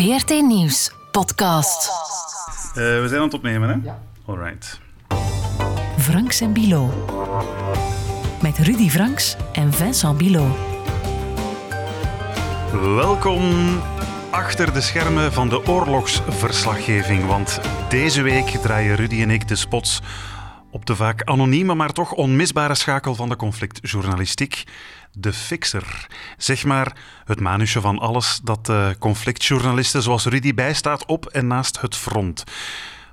VRT Nieuws podcast. Uh, we zijn aan het opnemen, hè? Ja. Alright. Franks en Bilo. Met Rudy Franks en Vincent Bilo. Welkom achter de schermen van de oorlogsverslaggeving. Want deze week draaien Rudy en ik de spots op de vaak anonieme, maar toch onmisbare schakel van de conflictjournalistiek. De fixer. Zeg maar het manusje van alles dat conflictjournalisten zoals Rudy bijstaat op en naast het front.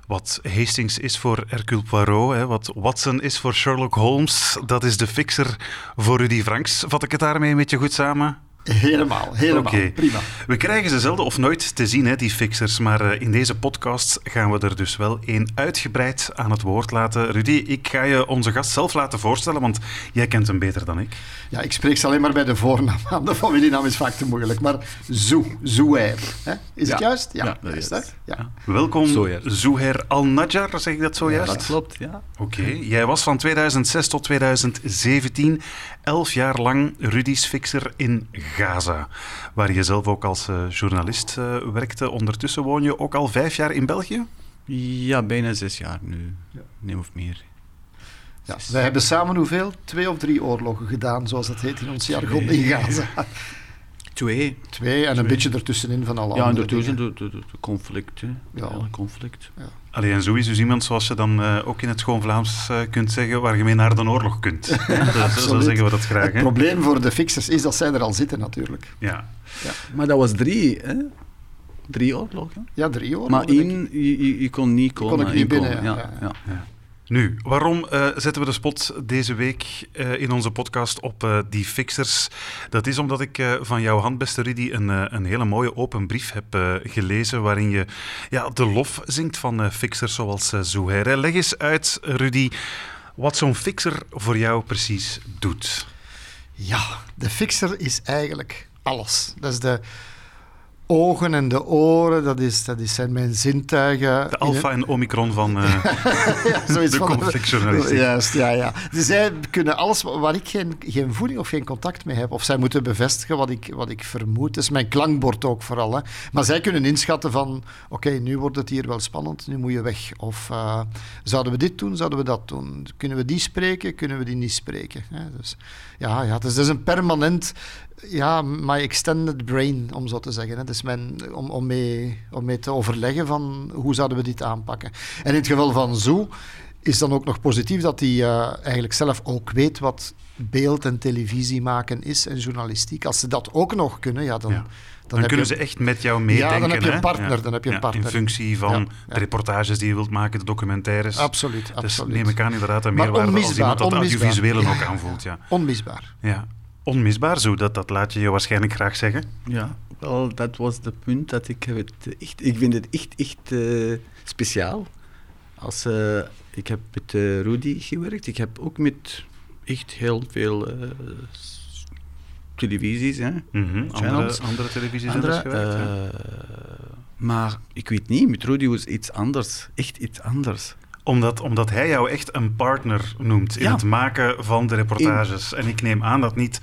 Wat Hastings is voor Hercule Poirot, hè, wat Watson is voor Sherlock Holmes, dat is de fixer voor Rudy Franks. Vat ik het daarmee een beetje goed samen? Helemaal, helemaal. Okay. Prima. We krijgen ze zelden of nooit te zien, hè, die fixers. Maar uh, in deze podcast gaan we er dus wel één uitgebreid aan het woord laten. Rudy, ik ga je onze gast zelf laten voorstellen, want jij kent hem beter dan ik. Ja, ik spreek ze alleen maar bij de voornaam aan. De familienaam is vaak te moeilijk. Maar Zou, Zouher. Is het juist? Ja, dat is het. Ja. Welkom, Zouher Al-Najjar, zeg ik dat zo juist? dat klopt, ja. Oké, jij was van 2006 tot 2017 elf jaar lang Rudy's fixer in Gaza, waar je zelf ook als uh, journalist uh, werkte. Ondertussen woon je ook al vijf jaar in België? Ja, bijna zes jaar nu. Ja. Nee, of meer. Ja, wij hebben samen hoeveel? Twee of drie oorlogen gedaan, zoals dat heet in ons jargon in Gaza. Twee. Twee en een beetje ertussenin van alle ja, andere Ja, en de, de, de, conflict. Ja. conflict. Ja. Allee, en zo is dus iemand zoals je dan uh, ook in het schoon Vlaams uh, kunt zeggen, waar je mee naar de oorlog kunt. zo, zeggen we dat graag. Het hè? probleem voor de fixers is dat zij er al zitten natuurlijk. Ja. ja. Maar dat was drie, hè? Drie oorlogen? Ja, drie oorlogen. Maar één, je, je, kon niet komen. Kon ik niet binnen, ja. ja. Nu, waarom uh, zetten we de spot deze week uh, in onze podcast op uh, die fixers? Dat is omdat ik van jouw hand, beste Rudy, een, een hele mooie open brief heb gelezen waarin je ja, de lof zingt van fixers zoals Zouher. Leg eens uit, Rudy, wat zo'n fixer voor jou precies doet. Ja, de fixer is eigenlijk alles. Dat is de ogen en de oren, dat, is, dat zijn mijn zintuigen. De alfa en omicron van uh, ja, de conflictjournalistiek. Juist, ja, ja. Dus zij kunnen alles waar ik geen, geen voeding of geen contact mee heb, of zij moeten bevestigen wat ik, wat ik vermoed. Dat is mijn klankbord ook vooral. Hè. Maar zij kunnen inschatten van, oké, nu wordt het hier wel spannend, nu moet je weg. Of uh, zouden we dit doen, zouden we dat doen? Kunnen we die spreken, kunnen we die niet spreken? Hè? Dus, ja, ja, dus dat is een permanent ja, my extended brain, om zo te zeggen. Hè. Dus mijn, om, om, mee, om mee te overleggen van hoe zouden we dit aanpakken. En in het geval van Zoo is dan ook nog positief dat hij uh, eigenlijk zelf ook weet wat beeld en televisie maken is en journalistiek. Als ze dat ook nog kunnen, ja, dan... Dan, dan kunnen ze echt met jou meedenken. Ja, dan heb je een partner. Dan heb je een partner. In functie van de reportages die je wilt maken, de documentaires. Absoluut, dus neem ik aan inderdaad een meerwaarde als iemand dat audiovisuele ook aanvoelt. Ja. Onmisbaar. Ja onmisbaar, zo dat, dat laat je je waarschijnlijk graag zeggen. Ja, wel, dat was het punt dat ik het echt, ik vind het echt, echt uh, speciaal. Als, uh, ik heb met uh, Rudy gewerkt, ik heb ook met echt heel veel televisies, hè, mm -hmm. andere, andere televisies andere, gewerkt. maar ik weet niet, met Rudy was iets anders, echt iets anders omdat, omdat hij jou echt een partner noemt in het maken van de reportages. En ik neem aan dat niet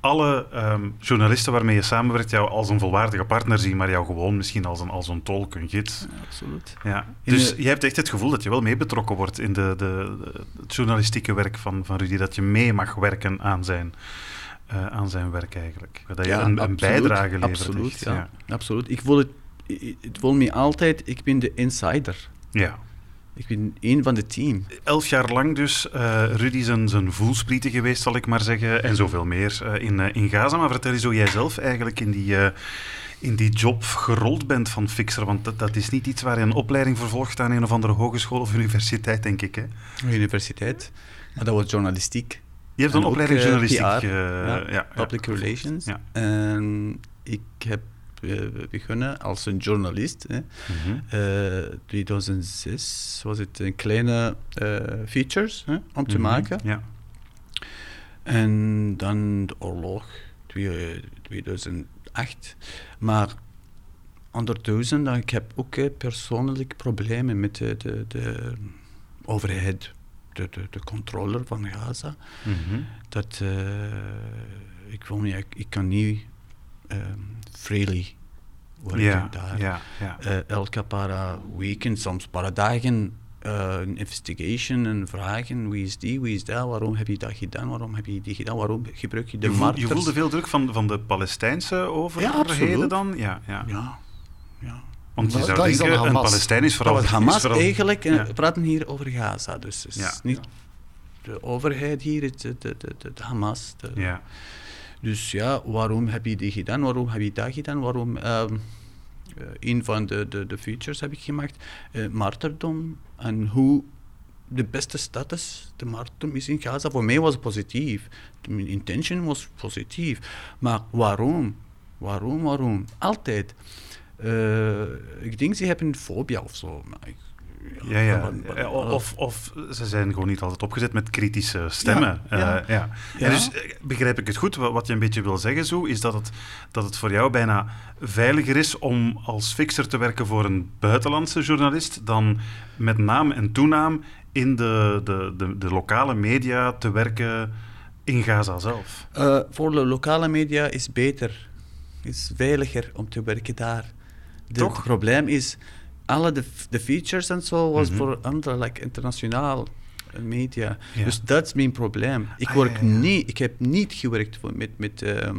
alle um, journalisten waarmee je samenwerkt jou als een volwaardige partner zien, maar jou gewoon misschien als een, als een tolk, een gids. Ja, absoluut. Ja. Dus je hebt echt het gevoel dat je wel mee betrokken wordt in de, de, het journalistieke werk van, van Rudy, dat je mee mag werken aan zijn, uh, aan zijn werk eigenlijk. Dat je een, een, bijdrage levert. Absoluut, ja. ja. absoluut. Ik voel het, het voel me altijd, ik ben de insider. Ja. Ik ben één van het team. Elf jaar lang dus uh, Rudy zijn, zijn voelsprieten geweest, zal ik maar zeggen. En zoveel meer uh, in, uh, in Gaza. Maar vertel eens hoe jij zelf eigenlijk in die, in die job gerold bent van fixer. Want dat, dat, is niet iets waar je een opleiding vervolgt aan een of andere hogeschool of universiteit, denk ik. Hè? Universiteit. Maar dat was journalistiek. Je hebt een opleiding journalistiek. ja, ja, public relations. En ik heb begonnen als een journalist. Hè. Mm -hmm. 2006 was het een kleine uh, features hè, om te mm -hmm. maken. Ja. En dan de oorlog, 2008. Maar ondertussen, dan, ik heb ook uh, persoonlijk problemen met de, de, de overheid, de, de, de controller van Gaza. Mm -hmm. Dat ik, voel me, ik, ik kan niet um, freely Ja, ik daar. ja, ja. Eh, elke paar weekend, soms paar dagen, eh, een investigation en vragen wie is die, wie is dat, waarom heb je dat gedaan, waarom heb je die gedaan, waarom gebruik je de Je, voel- je voelde veel druk van, van de Palestijnse overheden absoluut. dan? Ja, ja. Ja, ja. Want je Dat- zou dat is dan denken, een. Palestijn is vooral... Dat was is Hamas vooral- eigenlijk, Ja. we praten hier over Gaza, dus het is Ja. niet de overheid hier, het is de, de, de, de Hamas. de- Ja. Dus ja, waarom heb je die gedaan? Waarom heb je dat gedaan? Waarom... eh, een van de, de, de features heb ik gemaakt, eh marterdom en hoe de beste status de marterdom is in Gaza. Voor mij was het positief. Mijn intention was positief. Maar waarom? Waarom, waarom? Altijd. Eh, ik denk ze hebben een fobia of zo. Ja, ja. Of, of ze zijn gewoon niet altijd opgezet met kritische stemmen. Ja, ja. Eh, ja. En dus eh, begrijp ik het goed, wa- wat je een beetje wil zeggen, zo, is dat het, dat het voor jou bijna veiliger is om als fixer te werken voor een buitenlandse journalist dan met naam en toenaam in de, de, de, de lokale media te werken in Gaza zelf. Eh, voor de lokale media is beter, is veiliger om te werken daar. De- Toch? Het probleem is, alle de, de features en zo was Mhm. voor andere, like internationaal media. Ja. Dus dat is mijn probleem. Ik, Ah, werk ja, ja. Niet, ik heb niet gewerkt voor- met, met eh,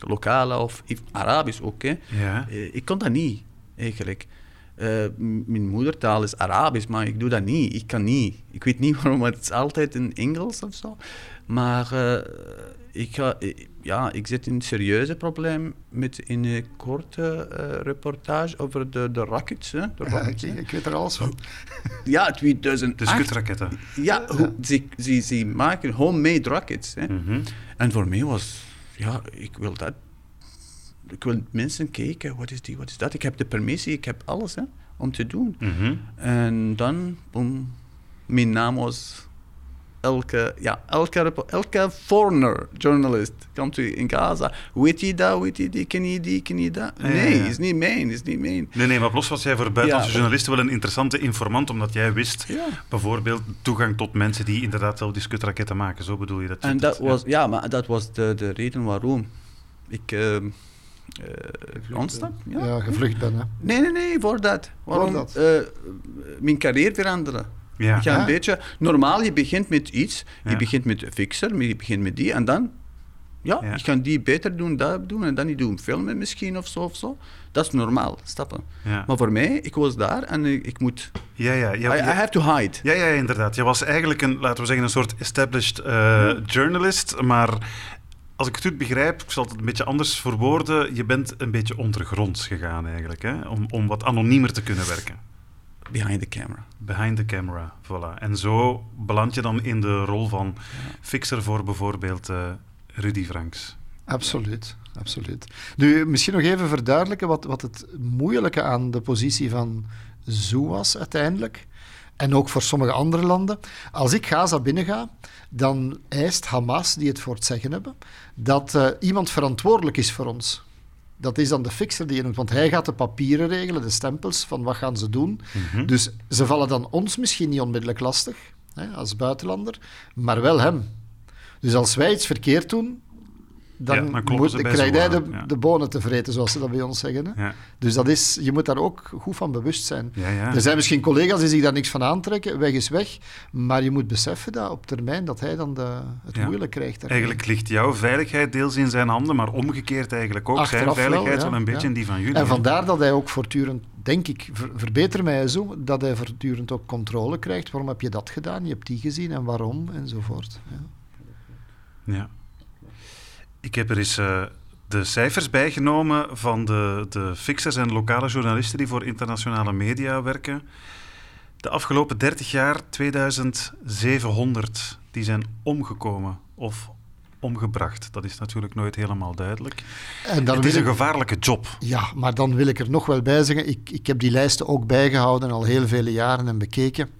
lokale of Arabisch ook. Hè. Ja. Eh, ik kon dat niet, eigenlijk. Eh, mijn moedertaal is Arabisch, maar ik doe dat niet. Ik kan niet. Ik weet niet waarom, het is altijd in Engels of zo. Maar eh, ik, ga, eh, ja, ik zit in een serieuze probleem met een eh, korte eh, reportage over de, de rockets. Hè, de Ja, rockets, ik, weet er alles van. Ja, 2008. De skutraketten. Ja, hoe, ze, ze, ze maken homemade rockets. Hè. Mhm. En voor mij was, ja, ik wil dat. Ik wil mensen kijken, wat is die, wat is dat? Ik heb de permissie, ik heb alles hè, om te doen. Mhm. En dan, boom, mijn naam was elke, ja, elke, elke foreigner journalist komt u in Gaza. Weet je dat, weet je die, ken je die, ken je dat? Nee, ja, ja. is niet mijn, is niet mijn. Nee, nee, maar plus was jij voor buitenlandse Ja. journalisten wel een interessante informant, omdat jij wist Ja. bijvoorbeeld toegang tot mensen die inderdaad zelf die skutraketten maken. Zo bedoel je dat? En dat was, ja, maar dat was de, de reden waarom ik uh, ontstak. Ja, Ja. gevlucht ben. Hè. Nee, nee, nee, voor dat. Waarom? dat? eh, mijn carrière veranderen. Ja. Een beetje... Normaal, je begint met iets. Je begint met een fixer, je begint met die. En dan... Ja, Ja. ik ga die beter doen, dat doen. En dan niet doen filmen misschien of zo of zo. Dat is normaal, stappen. Ja. Maar voor mij, ik was daar en ik, ik moet... Ja, ja, ja, I, have to hide. Ja, ja, inderdaad. Je was eigenlijk een, laten we zeggen, een soort established eh, journalist, maar als ik het goed begrijp, ik zal het een beetje anders verwoorden, je bent een beetje ondergronds gegaan eigenlijk, hè? Om, om wat anoniemer te kunnen werken. Behind the camera. Behind the camera, voilà. En zo beland je dan in de rol van fixer voor bijvoorbeeld eh, Rudy Franks. Absoluut, absoluut. Nu, misschien nog even verduidelijken wat, wat het moeilijke aan de positie van Zoo was uiteindelijk. En ook voor sommige andere landen. Als ik Gaza binnenga, dan eist Hamas, die het voor het zeggen hebben, dat eh, iemand verantwoordelijk is voor ons. Dat is dan de fixer die noemt, want hij gaat de papieren regelen, de stempels van wat gaan ze doen. Mhm. Dus ze vallen dan ons misschien niet onmiddellijk lastig, hè, als buitenlander, maar wel hem. Dus als wij iets verkeerd doen, dan, Ja, dan kloppen moet, ze hij zo de, ja. de bonen te vreten, zoals ze dat bij ons zeggen. Hè. Ja. Dus dat is, je moet daar ook goed van bewust zijn. Er zijn misschien collega's die zich daar niks van aantrekken, weg is weg. Maar je moet beseffen dat op termijn dat hij dan de, het moeilijk krijgt. daarmee. Eigenlijk ligt jouw veiligheid deels in zijn handen, maar omgekeerd eigenlijk ook. Achteraf zijn veiligheid wel, een beetje in die van jullie. En vandaar dat hij ook voortdurend, denk ik, ver- verbeter mij zo, dat hij voortdurend ook controle krijgt. Waarom heb je dat gedaan? Je hebt die gezien en waarom? Enzovoort. Ja. Ja. Ik heb er eens eh, de cijfers bijgenomen van de, de fixers en lokale journalisten die voor internationale media werken. De afgelopen 30 jaar, 2700, die zijn omgekomen of omgebracht. Dat is natuurlijk nooit helemaal duidelijk. En dan Het is een gevaarlijke job. Ja, maar dan wil ik er nog wel bij zeggen, ik, ik heb die lijsten ook bijgehouden al heel vele jaren en bekeken.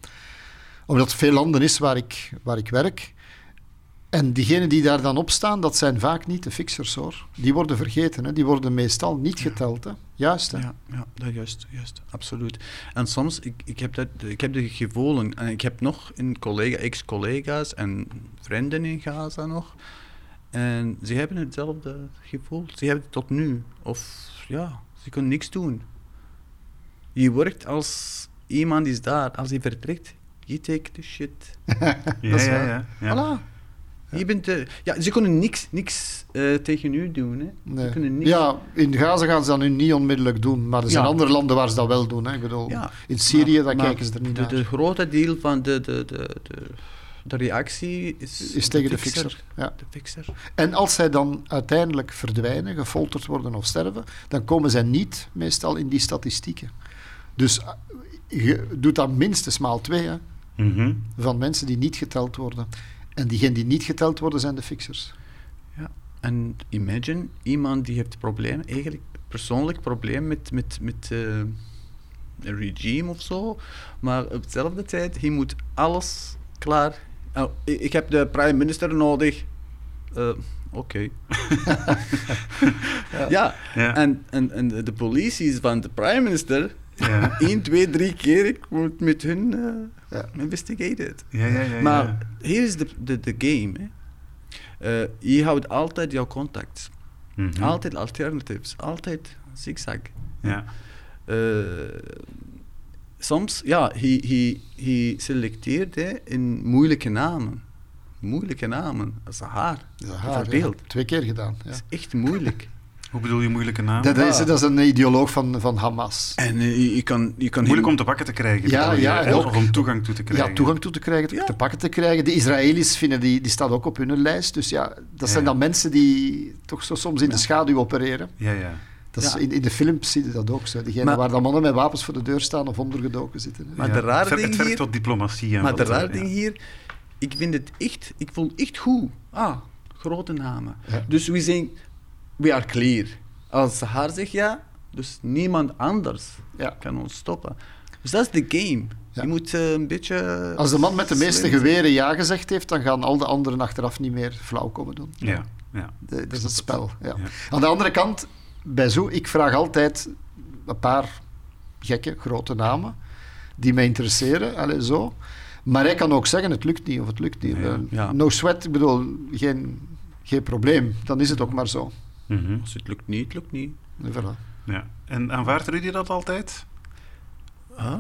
Omdat het veel landen is waar ik, waar ik werk. En diegenen die daar dan op staan, dat zijn vaak niet de fixers hoor. Die worden vergeten, hè. die worden meestal niet geteld. Hè. Juist, hè. Ja, ja dat juist, juist, absoluut. En soms, ik, ik, heb dat, ik heb de gevoelens, en ik heb nog een collega, ex-collega's en vrienden in Gaza nog. En ze hebben hetzelfde gevoel. Ze hebben het tot nu. Of ja, ze kunnen niks doen. Je werkt als iemand is daar. Als hij vertrekt, je take the shit. Ja, Dat is ja, waar. ja, ja. Voilà. Je bent, eh, ja, ze kunnen niks, niks eh, tegen u doen. Hè. Nee. Ze kunnen niks. Ja, in Gaza gaan ze dat nu niet onmiddellijk doen, maar er zijn Ja. andere landen waar ze dat wel doen. Hè. Ik bedoel, Ja, in Syrië maar- daar maar kijken ze er niet de, naar. De grote deel van de, de, de, de, de reactie is, is tegen de fixer. Ja. De fixer. En als zij dan uiteindelijk verdwijnen, gefolterd worden of sterven, dan komen zij niet meestal in die statistieken. Dus eh, je doet dat minstens maal twee hè, Mhm. van mensen die niet geteld worden. En diegenen die niet geteld worden zijn de fixers. Ja. En imagine iemand die heeft problemen, eigenlijk persoonlijk probleem met, met, met eh, een regime of zo, maar op dezelfde tijd, hij moet alles klaar. Oh, ik, ik heb de prime minister nodig. Eh, Oké. ja, Ja. En, en, en de, de politie is van de prime minister. Ja. 1, 2, 3 keer ik moet met hun Ja. investigated. Ja, ja, ja, ja. Maar hier is de, de, de game. Hè. Eh, je houdt altijd jouw contact. Mhm. Altijd alternatives. Altijd zigzag. Ja. Eh, soms, ja, hij, hij, hij selecteert hè, in moeilijke namen. Moeilijke namen. Is haar. Ja. Twee keer gedaan. Ja. Dat is echt moeilijk. Hoe bedoel je moeilijke naam? Dat, is, dat is een ideoloog van, van Hamas. en eh, je, kan, je kan Moeilijk om te pakken te krijgen. Ja, ja, Of om toegang toe te krijgen. Ja, toegang toe te krijgen, te, Ja. te pakken te krijgen. De Israëli's vinden die, die staat ook op hun lijst. Dus ja, dat zijn dan mensen die toch zo soms in de schaduw opereren. Ja, ja. Dat is, in, in de films zie je dat ook zo. Diegene Maar- waar dan mannen met wapens voor de deur staan of ondergedoken zitten. hè. Maar Ja. de rare Het ver- ding Het vergt hier- tot diplomatie. En Maar de eh, ding ja. hier, ik vind het echt, ik voel echt goed. Ah, grote namen. Ja. Dus we zijn, we are clear. Als haar zegt ja, dus niemand anders Ja. kan ons stoppen. Dus dat is de game. Ja. Je moet eh, een beetje... Als de man met de meeste geweren ja gezegd heeft, dan gaan al de anderen achteraf niet meer flauw komen doen. Ja, ja. De- dat is het spel. Ja. Aan de andere kant, bij zo, ik vraag altijd een paar gekke, grote namen die mij interesseren. Allee, zo. Maar hij kan ook zeggen, het lukt niet of het lukt niet. Eh. No sweat, ik bedoel, geen, geen probleem. Dan is het ook maar zo. Mhm. Als het lukt niet, het lukt niet. En voilà. ja. En aanvaardt Rudy dat altijd? Huh?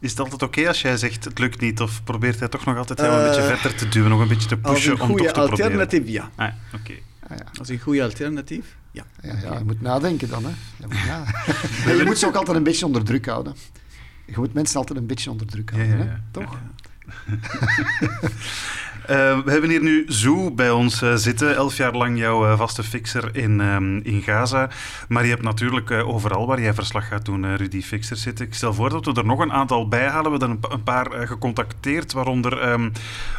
Is het altijd oké als jij zegt het lukt niet? Of probeert hij toch nog altijd jou een Eh, beetje verder te duwen, nog een beetje te Als pushen een om toch goede te proberen? alternatief, ja. Ah, oké. Ah, ja. Als een goede alternatief, ja. Ja, ja, je moet nadenken dan. Hè. Je, moet je moet ze ook altijd een beetje onder druk houden. Je moet mensen altijd een beetje onder druk Ja, houden. ja, Hè? ja. Toch? Eh, we hebben hier nu Zoe bij ons eh, zitten, elf jaar lang jouw eh, vaste fixer in, ehm, in Gaza. Maar je hebt natuurlijk overal waar jij verslag gaat doen, Rudy Fixer zitten. Ik stel voor dat we er nog een aantal bij halen. We hebben er een, pa- een paar gecontacteerd, waaronder ehm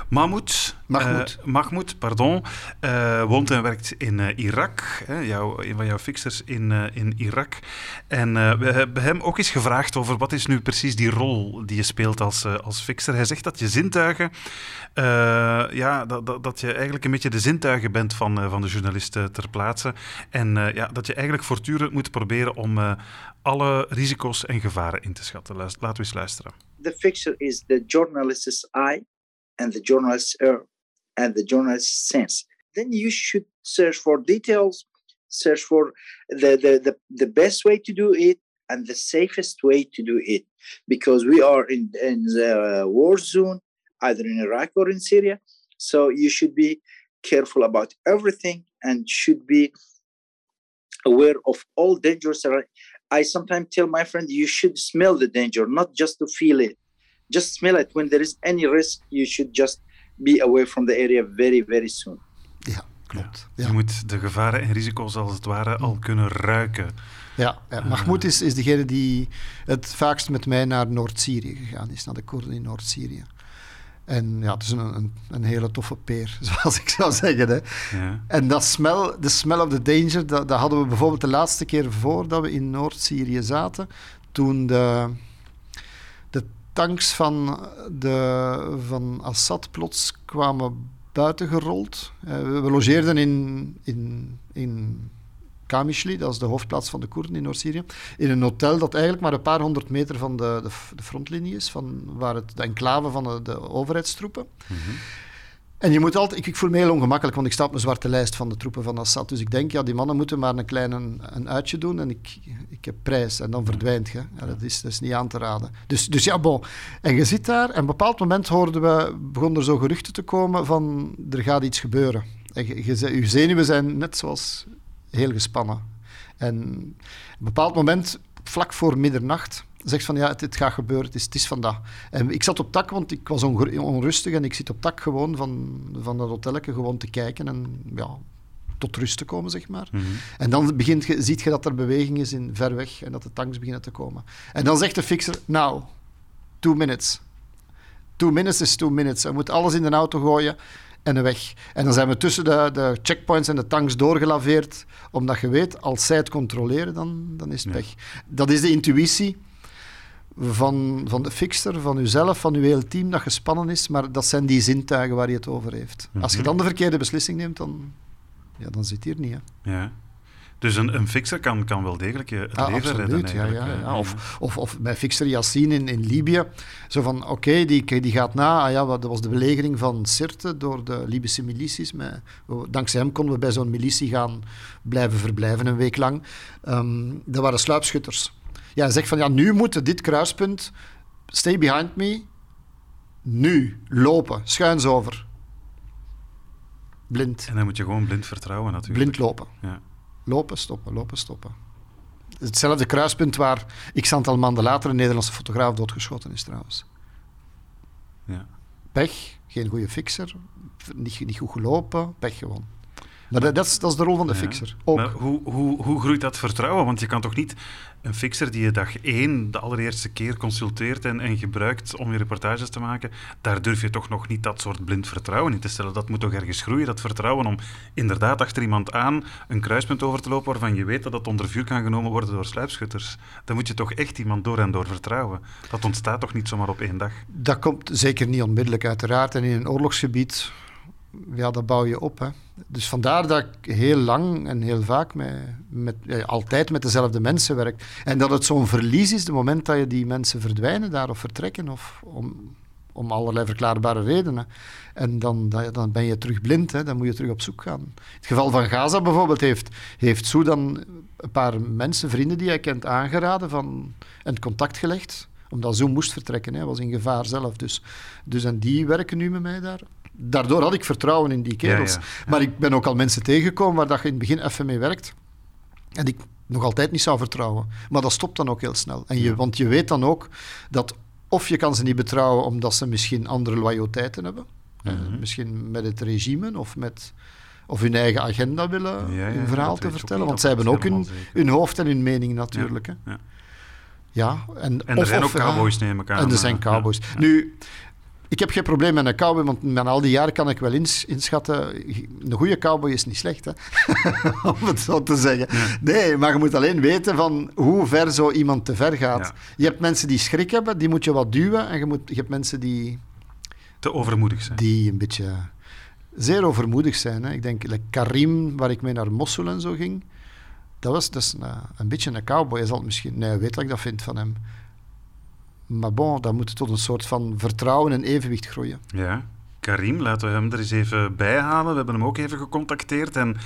Mahmoud. Mahmoud. eh, Mahmoud, pardon. eh, woont en werkt in eh, Irak. Hè, jouw, een van jouw fixers in, eh, in Irak. En eh, we hebben hem ook eens gevraagd over wat is nu precies die rol die je speelt als, als fixer. Hij zegt dat je zintuigen, eh, ja, dat, dat, dat je eigenlijk een beetje de zintuigen bent van, eh, van de journalisten ter plaatse. En eh, ja, dat je eigenlijk voortdurend moet proberen om eh, alle risico's en gevaren in te schatten. Luister- Laten we eens luisteren. the fixture is the journalist's eye and the journalist's ear and the journalist's sense. Then you should search for details, search for the, the, the, the best way to do it and the safest way to do it. Because we are in, in the war zone, either in Iraq or in Syria. So you should be careful about everything and should be aware of all dangers. I sometimes tell my friend, you should smell the danger, not just to feel it. Just smell it. When there is any risk, you should just be away from the area very, very soon. Ja, klopt. Je Ja. moet de gevaren en risico's als het ware al kunnen ruiken. Ja, ja. Mahmoud is, is degene die het vaakst met mij naar Noord-Syrië gegaan is, naar de Koerden in Noord-Syrië. En ja, het is een, een, een hele toffe peer, zoals ik zou zeggen. Hè. Ja. En dat smell, de smell of the danger, dat, dat hadden we bijvoorbeeld de laatste keer voordat we in Noord-Syrië zaten. Toen de tanks van, de, van Assad plots kwamen buitengerold. Eh, we, logeerden in, in, in Kamishli, dat is de hoofdplaats van de Koerden in Noord-Syrië, in een hotel dat eigenlijk maar een paar honderd meter van de, de, de frontlinie is, van waar het, de enclave van de, de overheidstroepen. En je moet altijd, ik, ik, voel me heel ongemakkelijk, want ik sta op een zwarte lijst van de troepen van Assad. Dus ik denk, ja, die mannen moeten maar een klein een, uitje doen en ik, ik heb prijs. En dan verdwijnt je. Ja, dat, is, dat is niet aan te raden. Dus, dus ja, bon. En je zit daar en op een bepaald moment hoorden we, begonnen er zo geruchten te komen van er gaat iets gebeuren. En je, je, je zenuwen zijn net zoals heel gespannen. En op een bepaald moment, vlak voor middernacht, zegt van ja, het, het, gaat gebeuren, het is, het is vandaag. En ik zat op tak, want ik was onrustig en ik zit op tak gewoon van, van dat hotelletje gewoon te kijken en ja, tot rust te komen, zeg maar. Mhm. En dan begint je, ziet je dat er beweging is in ver weg en dat de tanks beginnen te komen. En dan zegt de fixer, nou, two minutes. Two minutes is two minutes. Je moet alles in de auto gooien en weg. En dan zijn we tussen de, de checkpoints en de tanks doorgelaveerd, omdat je weet, als zij het controleren, dan, dan is het weg. Dat is de intuïtie van, van de fixer, van uzelf, van uw hele team dat gespannen is, maar dat zijn die zintuigen waar je het over heeft. Als je mhm. dan de verkeerde beslissing neemt, dan, ja, dan zit hier niet. Hè. Ja. Dus een, een fixer kan, kan wel degelijk je het ah, leven redden. Ja, ja, ja. Of, of, of bij fixer Yassine in, in Libië. Zo van, oké, die, die gaat na. Ah, ja, dat was de belegering van Sirte door de Libische milities. Met, dankzij hem konden we bij zo'n militie gaan blijven verblijven een week lang. Um, dat waren sluipschutters. Ja, zegt van, ja, nu moet dit kruispunt... Stay behind me. Nu. Lopen. Schuins over. Blind. En dan moet je gewoon blind vertrouwen natuurlijk. Blind lopen. Ja. Lopen, stoppen, lopen, stoppen. Hetzelfde kruispunt waar x aantal maanden later een Nederlandse fotograaf doodgeschoten is trouwens. Ja. Pech, geen goede fixer, niet, niet goed gelopen, pech gewoon. Maar dat, dat, is, dat is de rol van de fixer. Ook. Maar hoe, hoe, hoe groeit dat vertrouwen? Want je kan toch niet een fixer die je dag één de allereerste keer consulteert en, en gebruikt om je reportages te maken, daar durf je toch nog niet dat soort blind vertrouwen in te stellen. Dat moet toch ergens groeien, dat vertrouwen om inderdaad achter iemand aan een kruispunt over te lopen waarvan je weet dat dat onder vuur kan genomen worden door sluipschutters. Dan moet je toch echt iemand door en door vertrouwen. Dat ontstaat toch niet zomaar op één dag? Dat komt zeker niet onmiddellijk, uiteraard. En in een oorlogsgebied ja, dat bouw je op. Hè. Dus vandaar dat ik heel lang en heel vaak met, met, altijd met dezelfde mensen werk. En dat het zo'n verlies is, het moment dat je die mensen verdwijnen daar of vertrekken, of om, om allerlei verklaarbare redenen. En dan, dan ben je terug blind, hè. dan moet je terug op zoek gaan. Het geval van Gaza bijvoorbeeld heeft, heeft Soedan een paar mensen, vrienden die hij kent, aangeraden van, en contact gelegd omdat Zoom moest vertrekken, hij was in gevaar zelf. Dus, dus en die werken nu met mij daar daardoor had ik vertrouwen in die kerels. Maar ik ben ook al mensen tegengekomen waar dat je in het begin even mee werkt. En ik nog altijd niet zou vertrouwen. Maar dat stopt dan ook heel snel. En je, Want je weet dan ook dat of je kan ze niet betrouwen omdat ze misschien andere loyaliteiten hebben. Eh, mhm. misschien met het regime of met of hun eigen agenda willen hun verhaal te vertellen. Want zij hebben ook hun, hun, hoofd en hun mening natuurlijk. Ja, hè. ja. en, en er zijn ook cowboys, neem ik aan. En er zijn cowboys. Nu, ik heb geen probleem met een cowboy, want met al die jaren kan ik wel inschatten. Een goede cowboy is niet slecht, hè? om het zo te zeggen. Nee, maar je moet alleen weten van hoe ver zo iemand te ver gaat. Je hebt mensen die schrik hebben, die moet je wat duwen. En je, moet, je hebt mensen die... Te overmoedig zijn. Die een beetje... Zeer overmoedig zijn. Hè? Ik denk, like Karim, waar ik mee naar Mosul en zo ging, dat was dus een, een beetje een cowboy. Je zal misschien... Nee, weet wat ik dat vind van hem. Maar bon, dan moet tot een soort van vertrouwen en evenwicht groeien. Ja. Karim, laten we hem er eens even bij halen. We hebben hem ook even gecontacteerd. En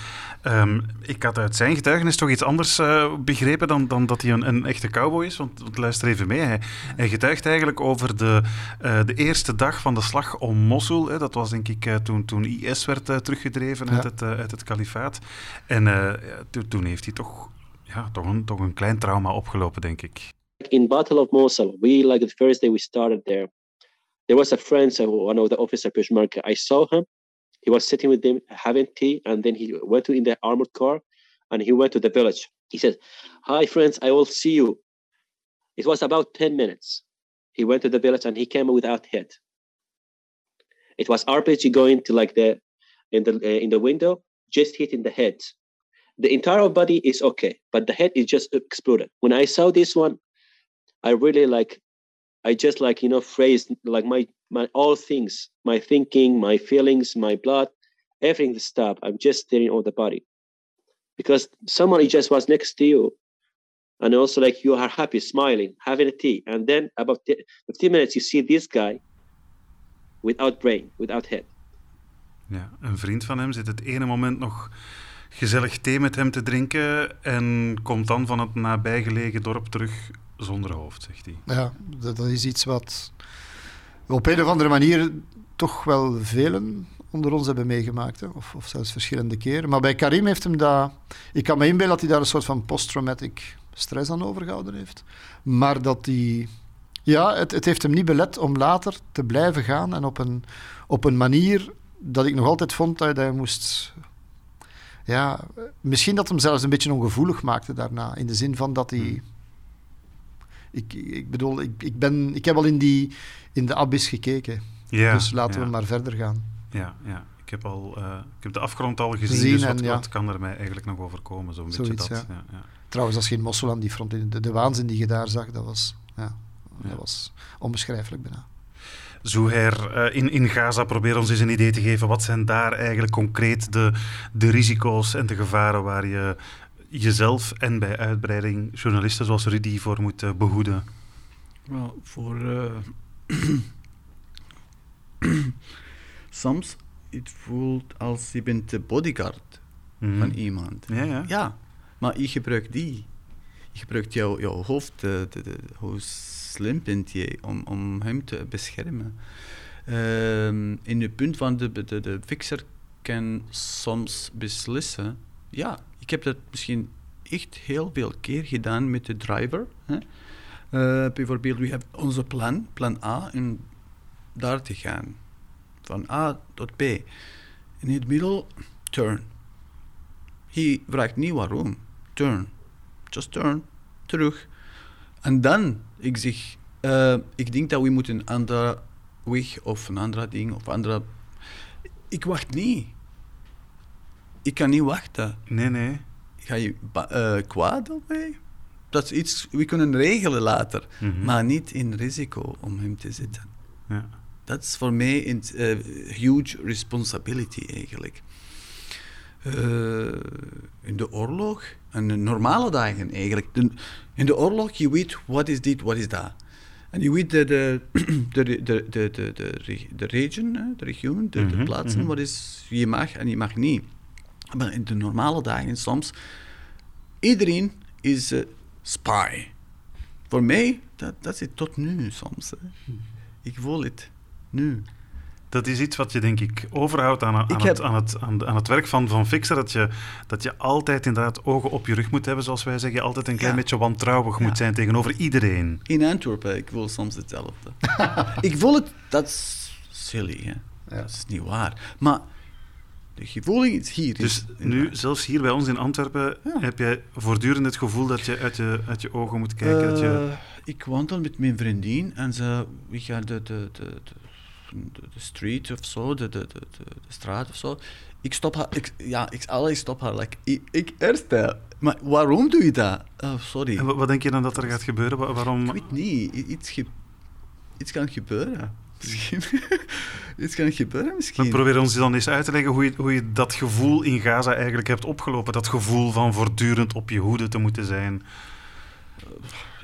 um, ik had uit zijn getuigenis toch iets anders uh, begrepen dan, dan dat hij een, een, echte cowboy is. Want, want luister even mee. Hij, hij getuigt eigenlijk over de, uh, de eerste dag van de slag om Mosul. Hè. Dat was denk ik uh, toen, toen IS werd teruggedreven ja. uit, het, uit het kalifaat. En toen heeft hij toch, ja, toch, een, toch een klein trauma opgelopen, denk ik. In Battle of Mosul, we like the first day we started there, there was a friend, so one of the officer Peshmerga. I saw him. He was sitting with them having tea, and then he went to in the armored car, and he went to the village. He said, "Hi, friends, I will see you." It was about ten minutes. He went to the village, and he came without head. It was RPG going to like the in the uh, in the window, just hitting the head. The entire body is okay, but the head is just exploded. When I saw this one, I really like I just like you know phrase like my my all things, my thinking, my feelings, my blood, everything stop. I'm just staring on the body because someone just was next to you, and also like you are happy, smiling, having a tea, and then about 15 minutes you see this guy without brain, without head. Ja, een vriend van hem zit het ene moment nog gezellig thee met hem te drinken en komt dan van het nabijgelegen dorp terug zonder hoofd, zegt hij. Ja, dat, dat is iets wat op een of andere manier toch wel velen onder ons hebben meegemaakt. Hè? Of, of zelfs verschillende keren. Maar bij Karim heeft hem dat... Ik kan me inbeelden dat hij daar een soort van post-traumatic stress aan overgehouden heeft. Maar dat hij... Ja, het, het heeft hem niet belet om later te blijven gaan en op een, op een manier dat ik nog altijd vond dat hij moest... Ja, misschien dat hem zelfs een beetje ongevoelig maakte daarna. In de zin van dat hij... Ik, ik bedoel, ik, ik, ben, ik heb al in, die, in de abyss gekeken. Ja, dus laten ja. we maar verder gaan. Ja, ja. Ik heb, al, eh, ik heb de afgrond al gezien, Gezien dus wat, en ja. wat kan er mij eigenlijk nog overkomen? Zo'n beetje dat. ja. Trouwens, dat is geen mossel aan die front. De, de waanzin die je daar zag, dat was, ja, dat was onbeschrijfelijk bijna. Zuhair, eh, in, in Gaza, probeer ons eens een idee te geven. Wat zijn daar eigenlijk concreet de, de risico's en de gevaren waar je jezelf en bij uitbreiding journalisten zoals Rudy voor moet eh, behoeden? Wel, voor. eh, soms het voelt als je bent de bodyguard Mhm. van iemand. Ja, ja. Ja, maar je gebruikt die. Je gebruikt jouw, jouw hoofd, de, de, de- hoe slim bent je om, om hem te beschermen. Ehm, in het punt van de, de, de fixer kan soms beslissen. Ja, ik heb dat misschien echt heel veel keer gedaan met de driver. Hè. Eh, bijvoorbeeld, we hebben onze plan, plan A, en daar te gaan. Van A tot B. In het middel, turn. Hij vraagt niet waarom. Turn. Just turn. Terug. En dan, ik zeg, eh, ik denk dat we moeten een andere weg of een andere ding of andere... Ik wacht niet ik kan niet wachten. Nee, nee. Ga je kwaad op mij? Dat is iets, we kunnen regelen later, maar niet in risico om hem te zitten. Ja. Dat is voor mij een huge responsibility eigenlijk. In de oorlog, en normale dagen eigenlijk. In de oorlog, je weet wat is dit, wat is dat. En je weet de, de, de, de, de, de, de, region, de regio, de, plaatsen, wat is, je mag en je mag niet. Maar in de normale dagen soms, iedereen is eh, spy. Voor mij, dat, dat zit tot nu soms. Hè. Ik voel het, nu. Dat is iets wat je, denk ik, overhoudt aan, aan, Ik het, aan, het, aan, het werk van, van Fixer. Dat je, dat je altijd inderdaad ogen op je rug moet hebben, zoals wij zeggen. Je altijd een klein Ja. beetje wantrouwig Ja. moet zijn tegenover iedereen. In Antwerpen, ik voel soms hetzelfde. ik voel het, dat is silly, hè. Dat is niet waar. Maar de gevoeling is hier. Dus is nu, zelfs hier bij ons in Antwerpen, Ja. heb jij voortdurend het gevoel dat je uit je, uit je ogen moet kijken. dat je... Eh, ik wandel met mijn vriendin en ze, we gaan de, de, de, de, de, street of zo, de, de, de, de, straat of zo. Ik stop haar, ik, ja, ik, allee, stop haar. Like, ik, ik eerste. Maar waarom doe je dat? Oh, sorry. En wa- wat denk je dan dat er gaat gebeuren? Wa- Waarom? Ik weet niet. Iets, ge- iets kan gebeuren. Misschien. iets kan gebeuren misschien. Maar probeer ons dan eens uit te leggen hoe je, hoe je dat gevoel in Gaza eigenlijk hebt opgelopen. Dat gevoel van voortdurend op je hoede te moeten zijn.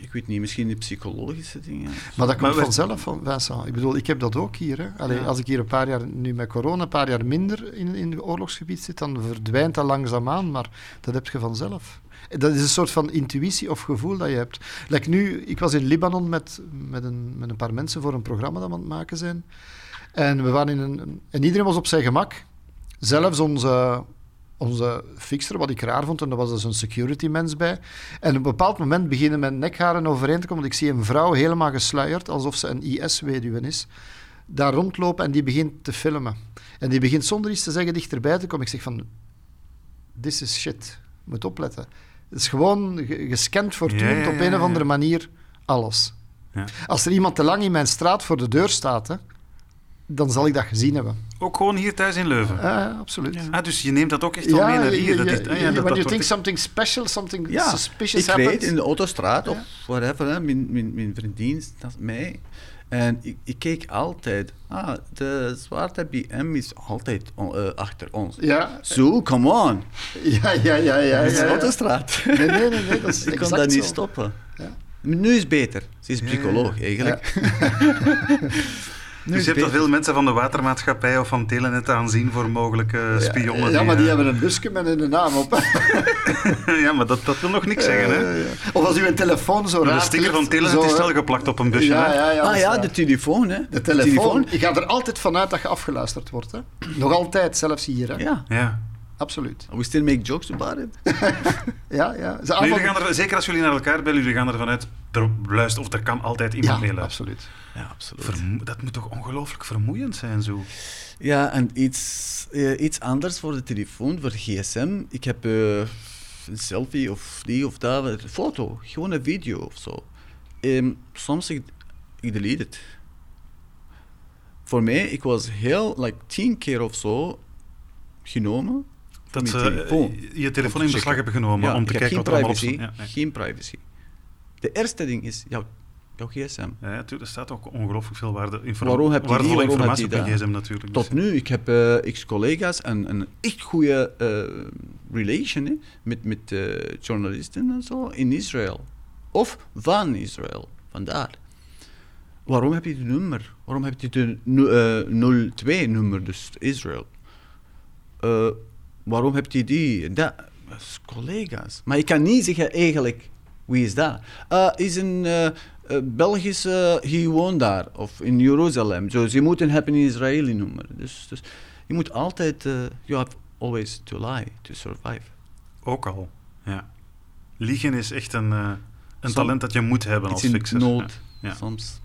Ik weet niet, misschien de psychologische dingen. Maar dat komt Maar we- vanzelf, van Vincent. Ik bedoel, ik heb dat ook hier. Hè. Allee, Ja. Als ik hier een paar jaar, nu met corona, een paar jaar minder in, in het oorlogsgebied zit, dan verdwijnt dat langzaamaan, maar dat heb je vanzelf. Dat is een soort van intuïtie of gevoel dat je hebt. Like nu, ik was in Libanon met, met, een, met een paar mensen voor een programma dat we aan het maken zijn. En, we waren in een, en iedereen was op zijn gemak. Zelfs onze, onze fixer, wat ik raar vond, en daar was dus een security mens bij. En op een bepaald moment beginnen mijn nekharen overeen te komen, want ik zie een vrouw helemaal gesluierd, alsof ze een IS-weduwe is, daar rondlopen en die begint te filmen. En die begint zonder iets te zeggen dichterbij te komen. Ik zeg van, this is shit. Moet opletten. Het is gewoon ge- gescand voortdurend Ja, ja, op een ja, of andere ja. manier alles. Ja. Als er iemand te lang in mijn straat voor de deur staat, hè, dan zal ik dat gezien hebben. Ook gewoon hier thuis in Leuven. Eh, absoluut. Ah, dus je neemt dat ook echt wel mee naar hier. Dat ah, ja, dat, dat you think something special, something Ja, suspicious ik happens. in de autostraat Ja. of whatever, hè, mijn, mijn, mijn vriendin naast mij. En ik, ik keek altijd, ah, de zwarte BM is altijd on- eh, achter ons. Ja, Zo, come on. ja, ja, ja. ja, Het is ja, de ja. autostraat. Nee, nee, nee, nee, dat is ik kon dat niet zo. stoppen. Ja. Nu is het beter. Ze is psycholoog, ja. eigenlijk. Nu Dus je hebt al beter. veel mensen van de watermaatschappij of van Telenet aanzien voor mogelijke spionnen. Ja, maar die eh, hebben een busje met hun naam op. ja, maar dat, dat wil nog niks zeggen, hè? Eh, ja. Of als u een telefoon zo De raar sticker van Telenet zo, is wel geplakt op een busje, Ja, hè? ja, ja. dat ah ja, de telefoon, hè? De telefoon. Je gaat er altijd vanuit dat je afgeluisterd wordt. Hè? Nog altijd, zelfs hier. Hè? Ja. Ja. Absoluut. We still make jokes about it. Ja, ja. Ze Maar allemaal- jullie gaan er, zeker als jullie naar elkaar bellen, jullie gaan ervan uit, er luistert, of er kan altijd iemand ja, mee luisteren. absoluut. Ja, absoluut. Vermo- dat moet toch ongelooflijk vermoeiend zijn, zo? Ja, en iets, eh, iets anders voor de telefoon, voor gsm. Ik heb eh, een selfie of die of dat, een foto, gewoon een video of zo. Ehm, soms ik, ik delete het. Voor mij, ik was heel, like tien keer of zo genomen. Dat ze telefoon. eh, je telefoon in beslag hebben genomen Ja, om te kijken wat er allemaal op. Ja. Geen privacy. De eerste ding is jouw, jouw gsm. Ja, er staat ook ongelooflijk veel waarde, inform- Waarom heb je die, waardevolle waarom heb informatie je op je gsm natuurlijk. Tot Dus, nu, ik heb eh, x-collega's en een echt goede eh, relation hè, met, met journalisten en zo in Israël. Of van Israël, vandaar. Waarom heb je die nummer? Waarom heb je de nu- eh, 02-nummer, dus Israël? Waarom heb je die? Dat, dat is collega's. Maar ik kan niet zeggen eigenlijk, wie is dat? Eh, is een eh, eh, Belgische, hij woont daar, of in Jeruzalem. Dus je moet een hebben een Israëli nummer. Dus, dus je moet altijd, eh, you have always to lie to survive. ook al, ja. Liegen is echt een, eh, een talent dat je moet hebben als in fixer. nood, Ja. Ja. soms.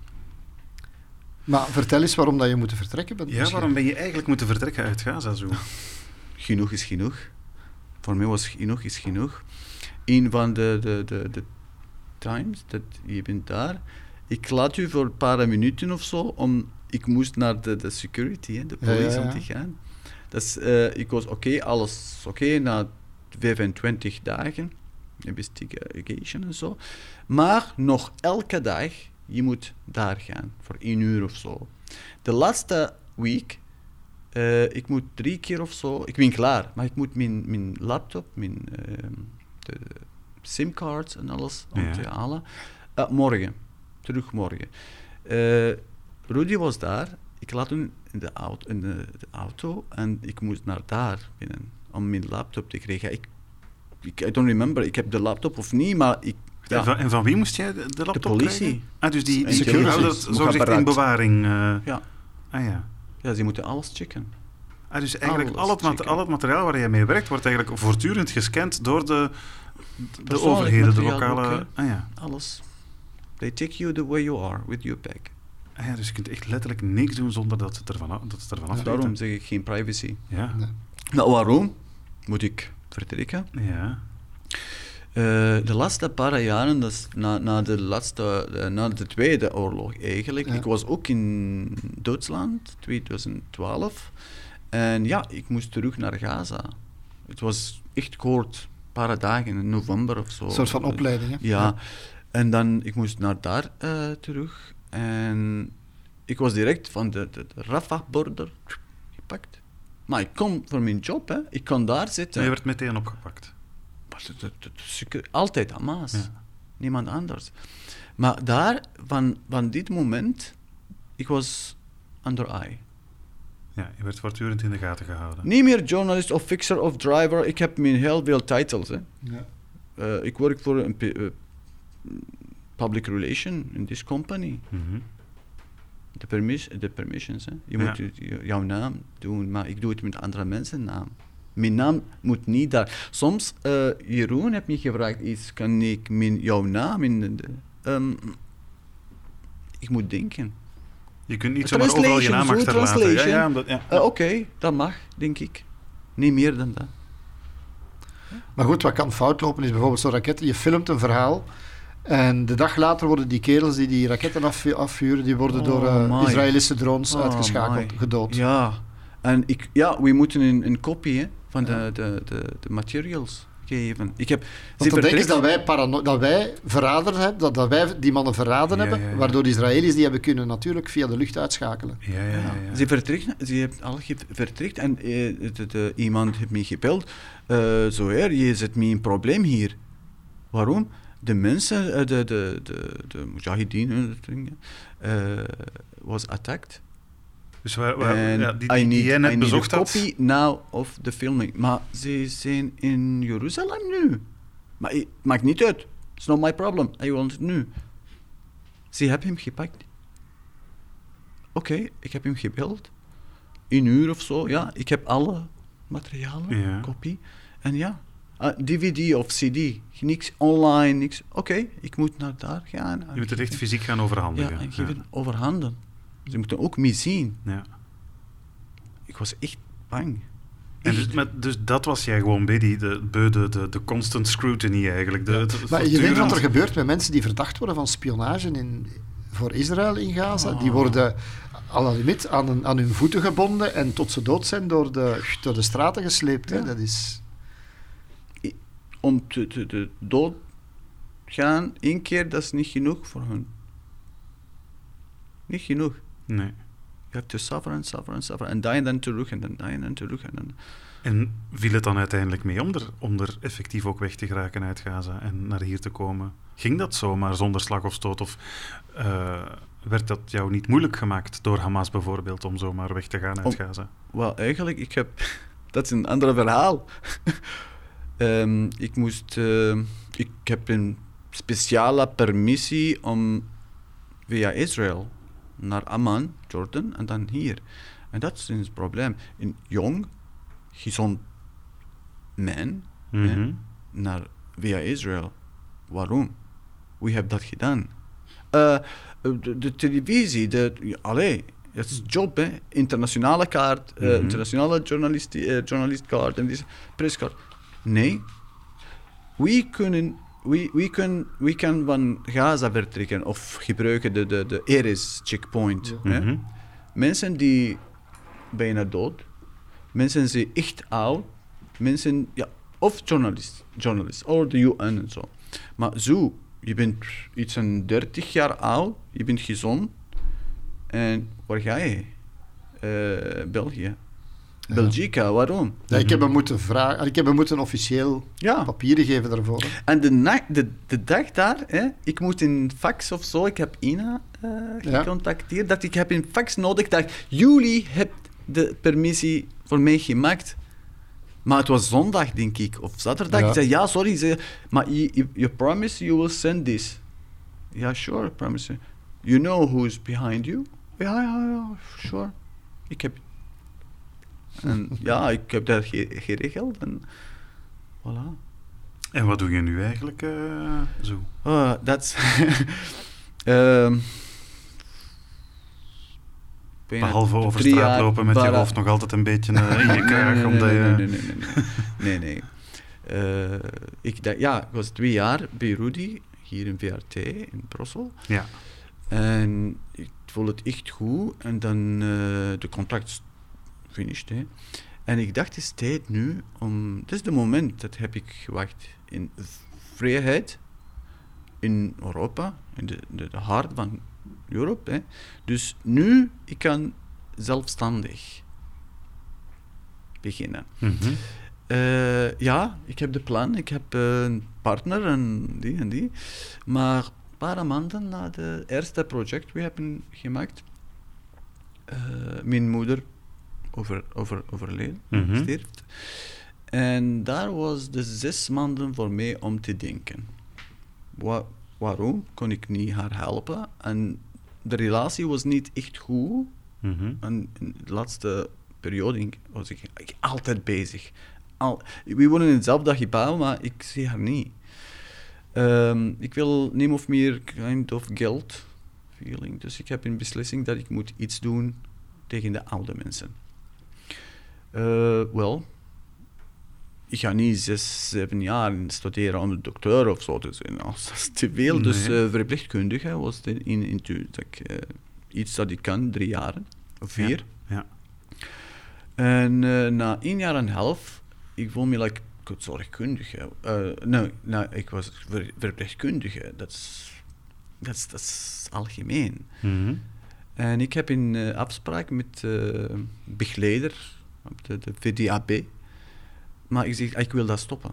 Maar vertel eens waarom dat je moet vertrekken bent. Ja, misschien. waarom ben je eigenlijk moeten vertrekken uit Gaza zo? genoeg is genoeg. Voor mij was genoeg is genoeg. Een van de, de, de, de times dat je bent daar, ik laat u voor een paar minuten of zo, om, ik moest naar de, de security, hè, de Ja, ja, politie om te gaan. Dus, eh, ik was oké, alles oké, na 25 dagen, investigation en zo. Maar nog elke dag, je moet daar gaan, voor één uur of zo. De laatste week eh, ik moet drie keer of zo, ik ben klaar, maar ik moet mijn, mijn laptop, mijn ehm, de simcards en alles om Ja. te halen. Eh, morgen, terug morgen. Eh, Rudy was daar, ik laat hem in de auto, in de, de auto en ik moest naar daar binnen om mijn laptop te krijgen. Ik, ik I don't remember, ik heb de laptop of niet, maar ik... ja, En, van, en van wie moest jij de, de laptop politie. krijgen? Ah, dus die, die Security. dat zogezegd in bewaring. ja, Ah ja. Ja, ze moeten alles checken. Ah, dus eigenlijk Alles al het, checken. al het materiaal waar jij mee werkt, wordt eigenlijk voortdurend gescand door de, de overheden, de lokale... ook, ah, ja. Alles. They take you the way you are with your bag. Ah, ja, dus je kunt echt letterlijk niks doen zonder dat het ervan, af- dat het ervan afweten. Daarom zeg ik geen privacy. Ja. Nee. Nou, waarom moet ik vertrekken? ja. Eh, de laatste paar jaren, dus na, na, de laatste, eh, na de Tweede Oorlog eigenlijk, Ja. ik was ook in Duitsland, 2012. En ja, ik moest terug naar Gaza. Het was echt kort, een paar dagen in november of zo. Een soort van opleiding. Hè? Ja, en dan ik moest naar daar eh, terug. En ik was direct van de, de, de Rafah-border gepakt. Maar ik kon voor mijn job, hè. ik kon daar zitten. Maar je werd meteen opgepakt. Maar dat- dat- altijd Hamas. Ja. Niemand anders. Maar daar, van, van dit moment, ik was under eye. Ja, je werd voortdurend in de gaten gehouden. Niet meer journalist of fixer of driver. Ik heb mijn heel veel titles. Hè. Ja. Eh, ik werk voor een eh, public relation in this company. Mhm. De, permis de permissions. Hè. Je Ja. moet jouw naam doen, maar ik doe het met andere mensen naam. Mijn naam moet niet daar. Soms, eh, Jeroen heeft me gevraagd iets, kan ik mijn, jouw naam in de... de- ehm, ik moet denken. Je kunt niet zomaar overal je naam achterlaten. Ja, ja, omdat, ja. Eh, Oké, dat mag, denk ik. Niet meer dan dat. Maar goed, wat kan fout lopen is bijvoorbeeld zo'n raketten. Je filmt een verhaal en de dag later worden die kerels die die raketten afvu- afvuren, die worden Oh, door eh. Israëlische drones Oh, uitgeschakeld, my. gedood. Ja, en ik, ja, we moeten een, een kopie hè, van de, de, de, de materials geven. Ik heb, Want dan denken ze dat wij, parano- dat wij verraden hebben, dat, dat wij die mannen verraden Ja, hebben, ja, ja. waardoor de Israëli's die hebben kunnen natuurlijk via de lucht uitschakelen. Ja, ja. Ze vertrekt, ze heeft al vertrekt en eh, de, de- iemand heeft me gebeld. eh zo her, je zet me een probleem hier. Waarom? De mensen, eh, de, de, de, de mujahideen, eh, eh, was attacked Dus waar, waar, ja, die, die, die jij net bezocht had. copy now of the filming. Maar ze zijn in Jeruzalem nu. Maar het maakt niet uit. It's not my problem. I want het nu. Ze hebben hem gepakt. Oké, ik heb hem gebeld. Een uur of zo, ja. Ik heb alle materialen, Ja. kopie. En ja, ah, DVD of CD. Niks online, niks. Oké, ik moet naar daar gaan. Je moet het echt fysiek gaan overhandigen. Ja, en overhanden. Ze moeten ook mee zien. Ja. Ik was echt bang. En dus, maar, dus dat was jij gewoon bij die, de, de, de, de constant scrutiny eigenlijk. De, Maar je weet wat er gebeurt met mensen die verdacht worden van spionage in, voor Israël in Gaza. Oh. Die worden à la limiet aan, een- aan hun voeten gebonden en tot ze dood zijn door de, door de straten gesleept. Hè. Dat is... Om te, te, te dood gaan één keer, dat is niet genoeg voor hun. Niet genoeg. Nee. Je hebt to suffer en suffer en suffer. En die en dan terug en dan die en dan terug. En dan... En viel het dan uiteindelijk mee om er, om er effectief ook weg te geraken uit Gaza en naar hier te komen? Ging dat zomaar zonder slag of stoot? Of eh, werd dat jou niet moeilijk gemaakt door Hamas bijvoorbeeld om zomaar weg te gaan uit Om- Gaza? Wel, eigenlijk, ik heb... Dat is een ander verhaal. Ehm, ik moest... eh, ik heb een speciale permissie om via Israël naar Amman, Jordan, en dan hier. En dat is het probleem. Een jong, gezond man Mhm. naar, via Israël. Waarom? Wie heeft dat gedaan? Eh, de, de televisie, de, allee, dat is job, hè. Internationale kaart, eh, Mhm. internationale journalist, journalistkaart en deze presskaart. Nee. We kunnen, we, we kunnen, we kunnen van Gaza vertrekken of gebruiken de, de, de Eres checkpoint. hè. Mhm. Mensen die bijna dood, mensen die echt oud, mensen, ja, of journalist, journalist, of de UN en zo. Maar zo, je bent iets van 30 jaar oud, je bent gezond, en waar ga je? Eh, België. Belgica, waarom? Ja, ik heb hem moeten vragen, ik heb hem moeten officieel Ja. papieren geven daarvoor. En de, nacht, de, de dag daar, hè, ik moet in fax of zo, ik heb Ina eh Ja. gecontacteerd, dat ik heb een fax nodig, dat jullie hebben de permissie voor mij gemaakt. Maar het was zondag, denk ik, of zaterdag. Ik zei, ja, sorry, ze, maar you, you, you promise you will send this. Ja, sure, promise. You know who's behind you? Ja, ja, ja, sure. Ik heb... En ja, ik heb dat ge- geregeld en voilà. En wat doe je nu eigenlijk eh, zo? Oh, dat bijna Behalve over straat lopen met je hoofd nog altijd een beetje eh, in je kraag. nee, omdat nee, je... nee, nee, nee, nee, nee, nee. Eh, ik dacht, ja, ik was twee jaar bij Rudy, hier in VRT, in Brussel. Ja. En ik voelde het echt goed. En dan de contract finished. Hè. En ik dacht, het is tijd nu om... Het is het moment dat heb ik gewacht. In vrijheid in Europa, in de, de, de hart van Europa. Hè. Dus nu, ik kan zelfstandig beginnen. Mhm. Eh, ja, ik heb de plan. Ik heb eh, een partner en die en die. Maar een paar maanden na het eerste project we hebben gemaakt, eh, mijn moeder over, over, overleden, Mhm. stierft. En daar was de zes maanden voor mij om te denken. Wa- waarom kon ik niet haar helpen? En de relatie was niet echt goed. Mhm. En in de laatste periode was ik, ik altijd bezig. Al, we wonen in hetzelfde gebouw, maar ik zie haar niet. Ehm, ik wil niet of meer kind of geld feeling. Dus ik heb een beslissing dat ik moet iets doen tegen de oude mensen. Eh, Wel, ik ga niet zes, zeven jaar studeren om dokter of zo te zijn. Dat is te veel. Dus eh, verpleegkundige was de, in, in, dat ik, eh, iets dat ik kan, drie jaren of vier. Ja. En na één jaar en een half, ik voel me like zorgkundige. Nee, nee, ik was ver, verpleegkundige. Dat is, dat is, dat is algemeen. Mhm. En ik heb een afspraak met begeleider op de, de VDAB. Maar ik zeg, ik wil dat stoppen.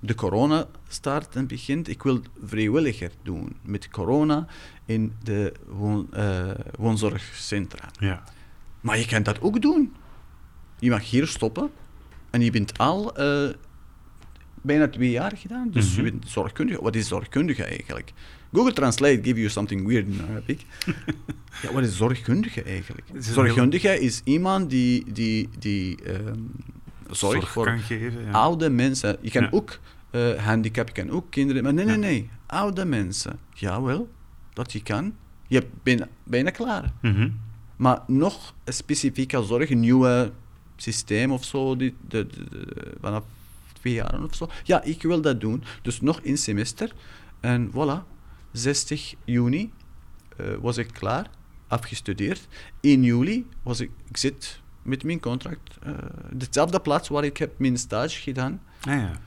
de corona start en begint, ik wil vrijwilliger doen met corona in de woon, eh, woonzorgcentra. Ja. Maar je kan dat ook doen. Je mag hier stoppen en je bent al eh, bijna twee jaar gedaan. Dus je bent zorgkundige. Wat is zorgkundige eigenlijk? Google Translate give you something weird in Arabic. ja, wat is zorgkundige eigenlijk? Zorgkundige is iemand die, die, die ehm, zorgt Zorg voor kan geven, ja. oude mensen. Je kan Ja. ook eh handicap, je kan ook kinderen. Maar nee, nee, nee. Oude mensen. Jawel, dat je kan. Je bent bijna, klaar. Mhm. Maar nog specifieke zorg, een nieuwe systeem of zo, die, de, de- de- vanaf twee jaar of zo. Ja, ik wil dat doen. Dus nog een semester. En voilà, 60 juni eh, was ik klaar, afgestudeerd. 1 juli was ik, ik zit met mijn contract. eh dezelfde plaats waar ik heb mijn stage gedaan. Ah, ja.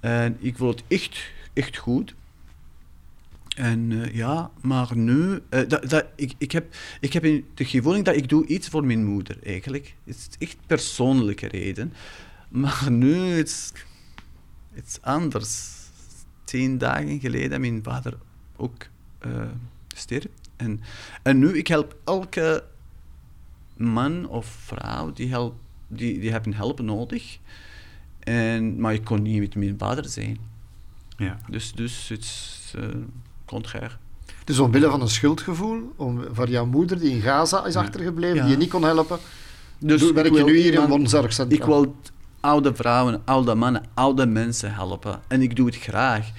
En ik vond het echt, echt goed. En eh, ja, maar nu... dat, dat, ik, ik, heb, ik heb in de gevoeling dat ik doe iets voor mijn moeder, eigenlijk. Het is echt persoonlijke reden. Maar nu is het is anders. Tien dagen geleden mijn vader ook eh stierf. En, en nu, ik help elke man of vrouw die, help, die, die hebben hulp nodig. En, maar ik kon niet met mijn vader zijn. Ja. Dus, dus het is uh, contrair. Dus omwille van een schuldgevoel om, voor jouw moeder die in Gaza is achtergebleven, Ja. die je niet kon helpen, Dus doe- werk ik je nu hier in iemand- woonzorgcentra? Ik wil oude vrouwen, oude mannen, oude mensen helpen. En ik doe het graag.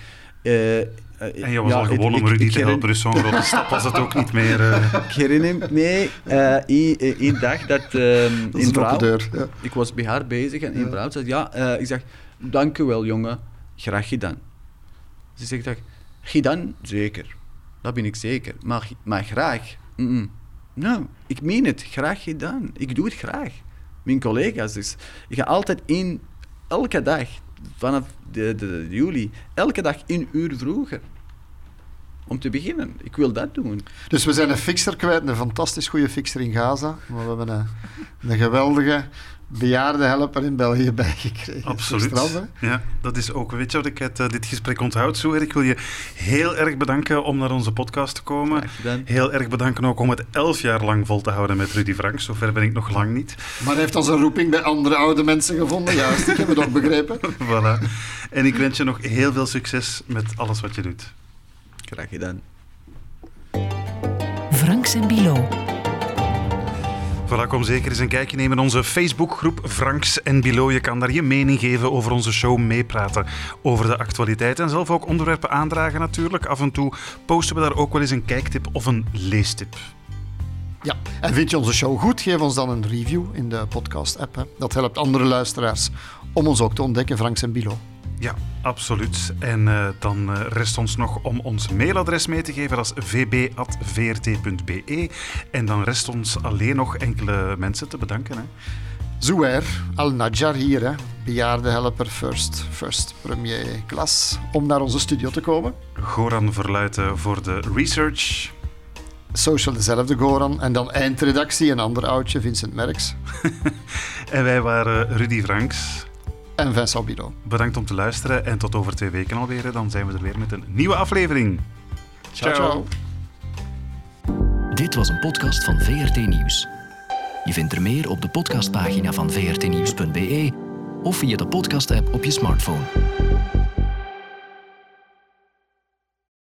Eh, eh, En je was ja, al ik- om Rudy ik te herinner- helpen, dus zo'n grote stap was het ook niet meer. eh. Ik herinner me eh, één één dag dat ehm Dat open vrouw... deur. Ja. Ik was bij haar bezig en een vrouw zei, ja, eh, ik zeg, dank u wel, jongen. Graag gedaan. Ze zegt, dat, gedaan? Zeker. Dat ben ik zeker. Maar, maar graag? Nou, ik meen het. Graag gedaan. Ik doe het graag. Mijn collega's, dus ik ga altijd in, elke dag, vanaf de, juli, elke dag een uur vroeger. Om te beginnen. Ik wil dat doen. Dus we zijn een fixer kwijt, een fantastisch goede fixer in Gaza. Maar we hebben een, een geweldige bejaarde helper in België bijgekregen. Absoluut. Straf, ja, dat is ook, weet je wat ik uit eh, dit gesprek onthoud, Zoer? Ik wil je heel erg bedanken om naar onze podcast te komen. Heel erg bedanken ook om het elf jaar lang vol te houden met Rudy Franks. Zover ben ik nog lang niet. Maar hij heeft dan zijn roeping bij andere oude mensen gevonden. Juist, ik heb het ook begrepen. voilà. En ik wens je nog heel veel succes met alles wat je doet. Graag gedaan. Franks en Bilo. Voilà, kom zeker eens een kijkje nemen in onze Facebookgroep Franks en Bilo. Je kan daar je mening geven over onze show, meepraten over de actualiteit en zelf ook onderwerpen aandragen natuurlijk. Af en toe posten we daar ook wel eens een kijktip of een leestip. Ja, en vind je onze show goed? Geef ons dan een review in de podcast-app. Dat helpt andere luisteraars om ons ook te ontdekken, Franks en Bilo. Ja, absoluut. En eh, dan eh, rest ons nog om ons mailadres mee te geven. Dat is vb.vrt.be. En dan rest ons alleen nog enkele mensen te bedanken. Hè. Zouer Al-Najjar hier, hè. bejaarde helper first, first premier klas, om naar onze studio te komen. Goran Verluiten voor de research. Social dezelfde Goran. En dan eindredactie, een ander oudje, Vincent Merks. En wij waren Rudy Franks. En Vincent Bilo. Bedankt om te luisteren en tot over twee weken alweer. Dan zijn we er weer met een nieuwe aflevering. ciao. ciao. Dit was een podcast van VRT Nieuws. Je vindt er meer op de podcastpagina van vrtnieuws.be of via de podcast-app op je smartphone.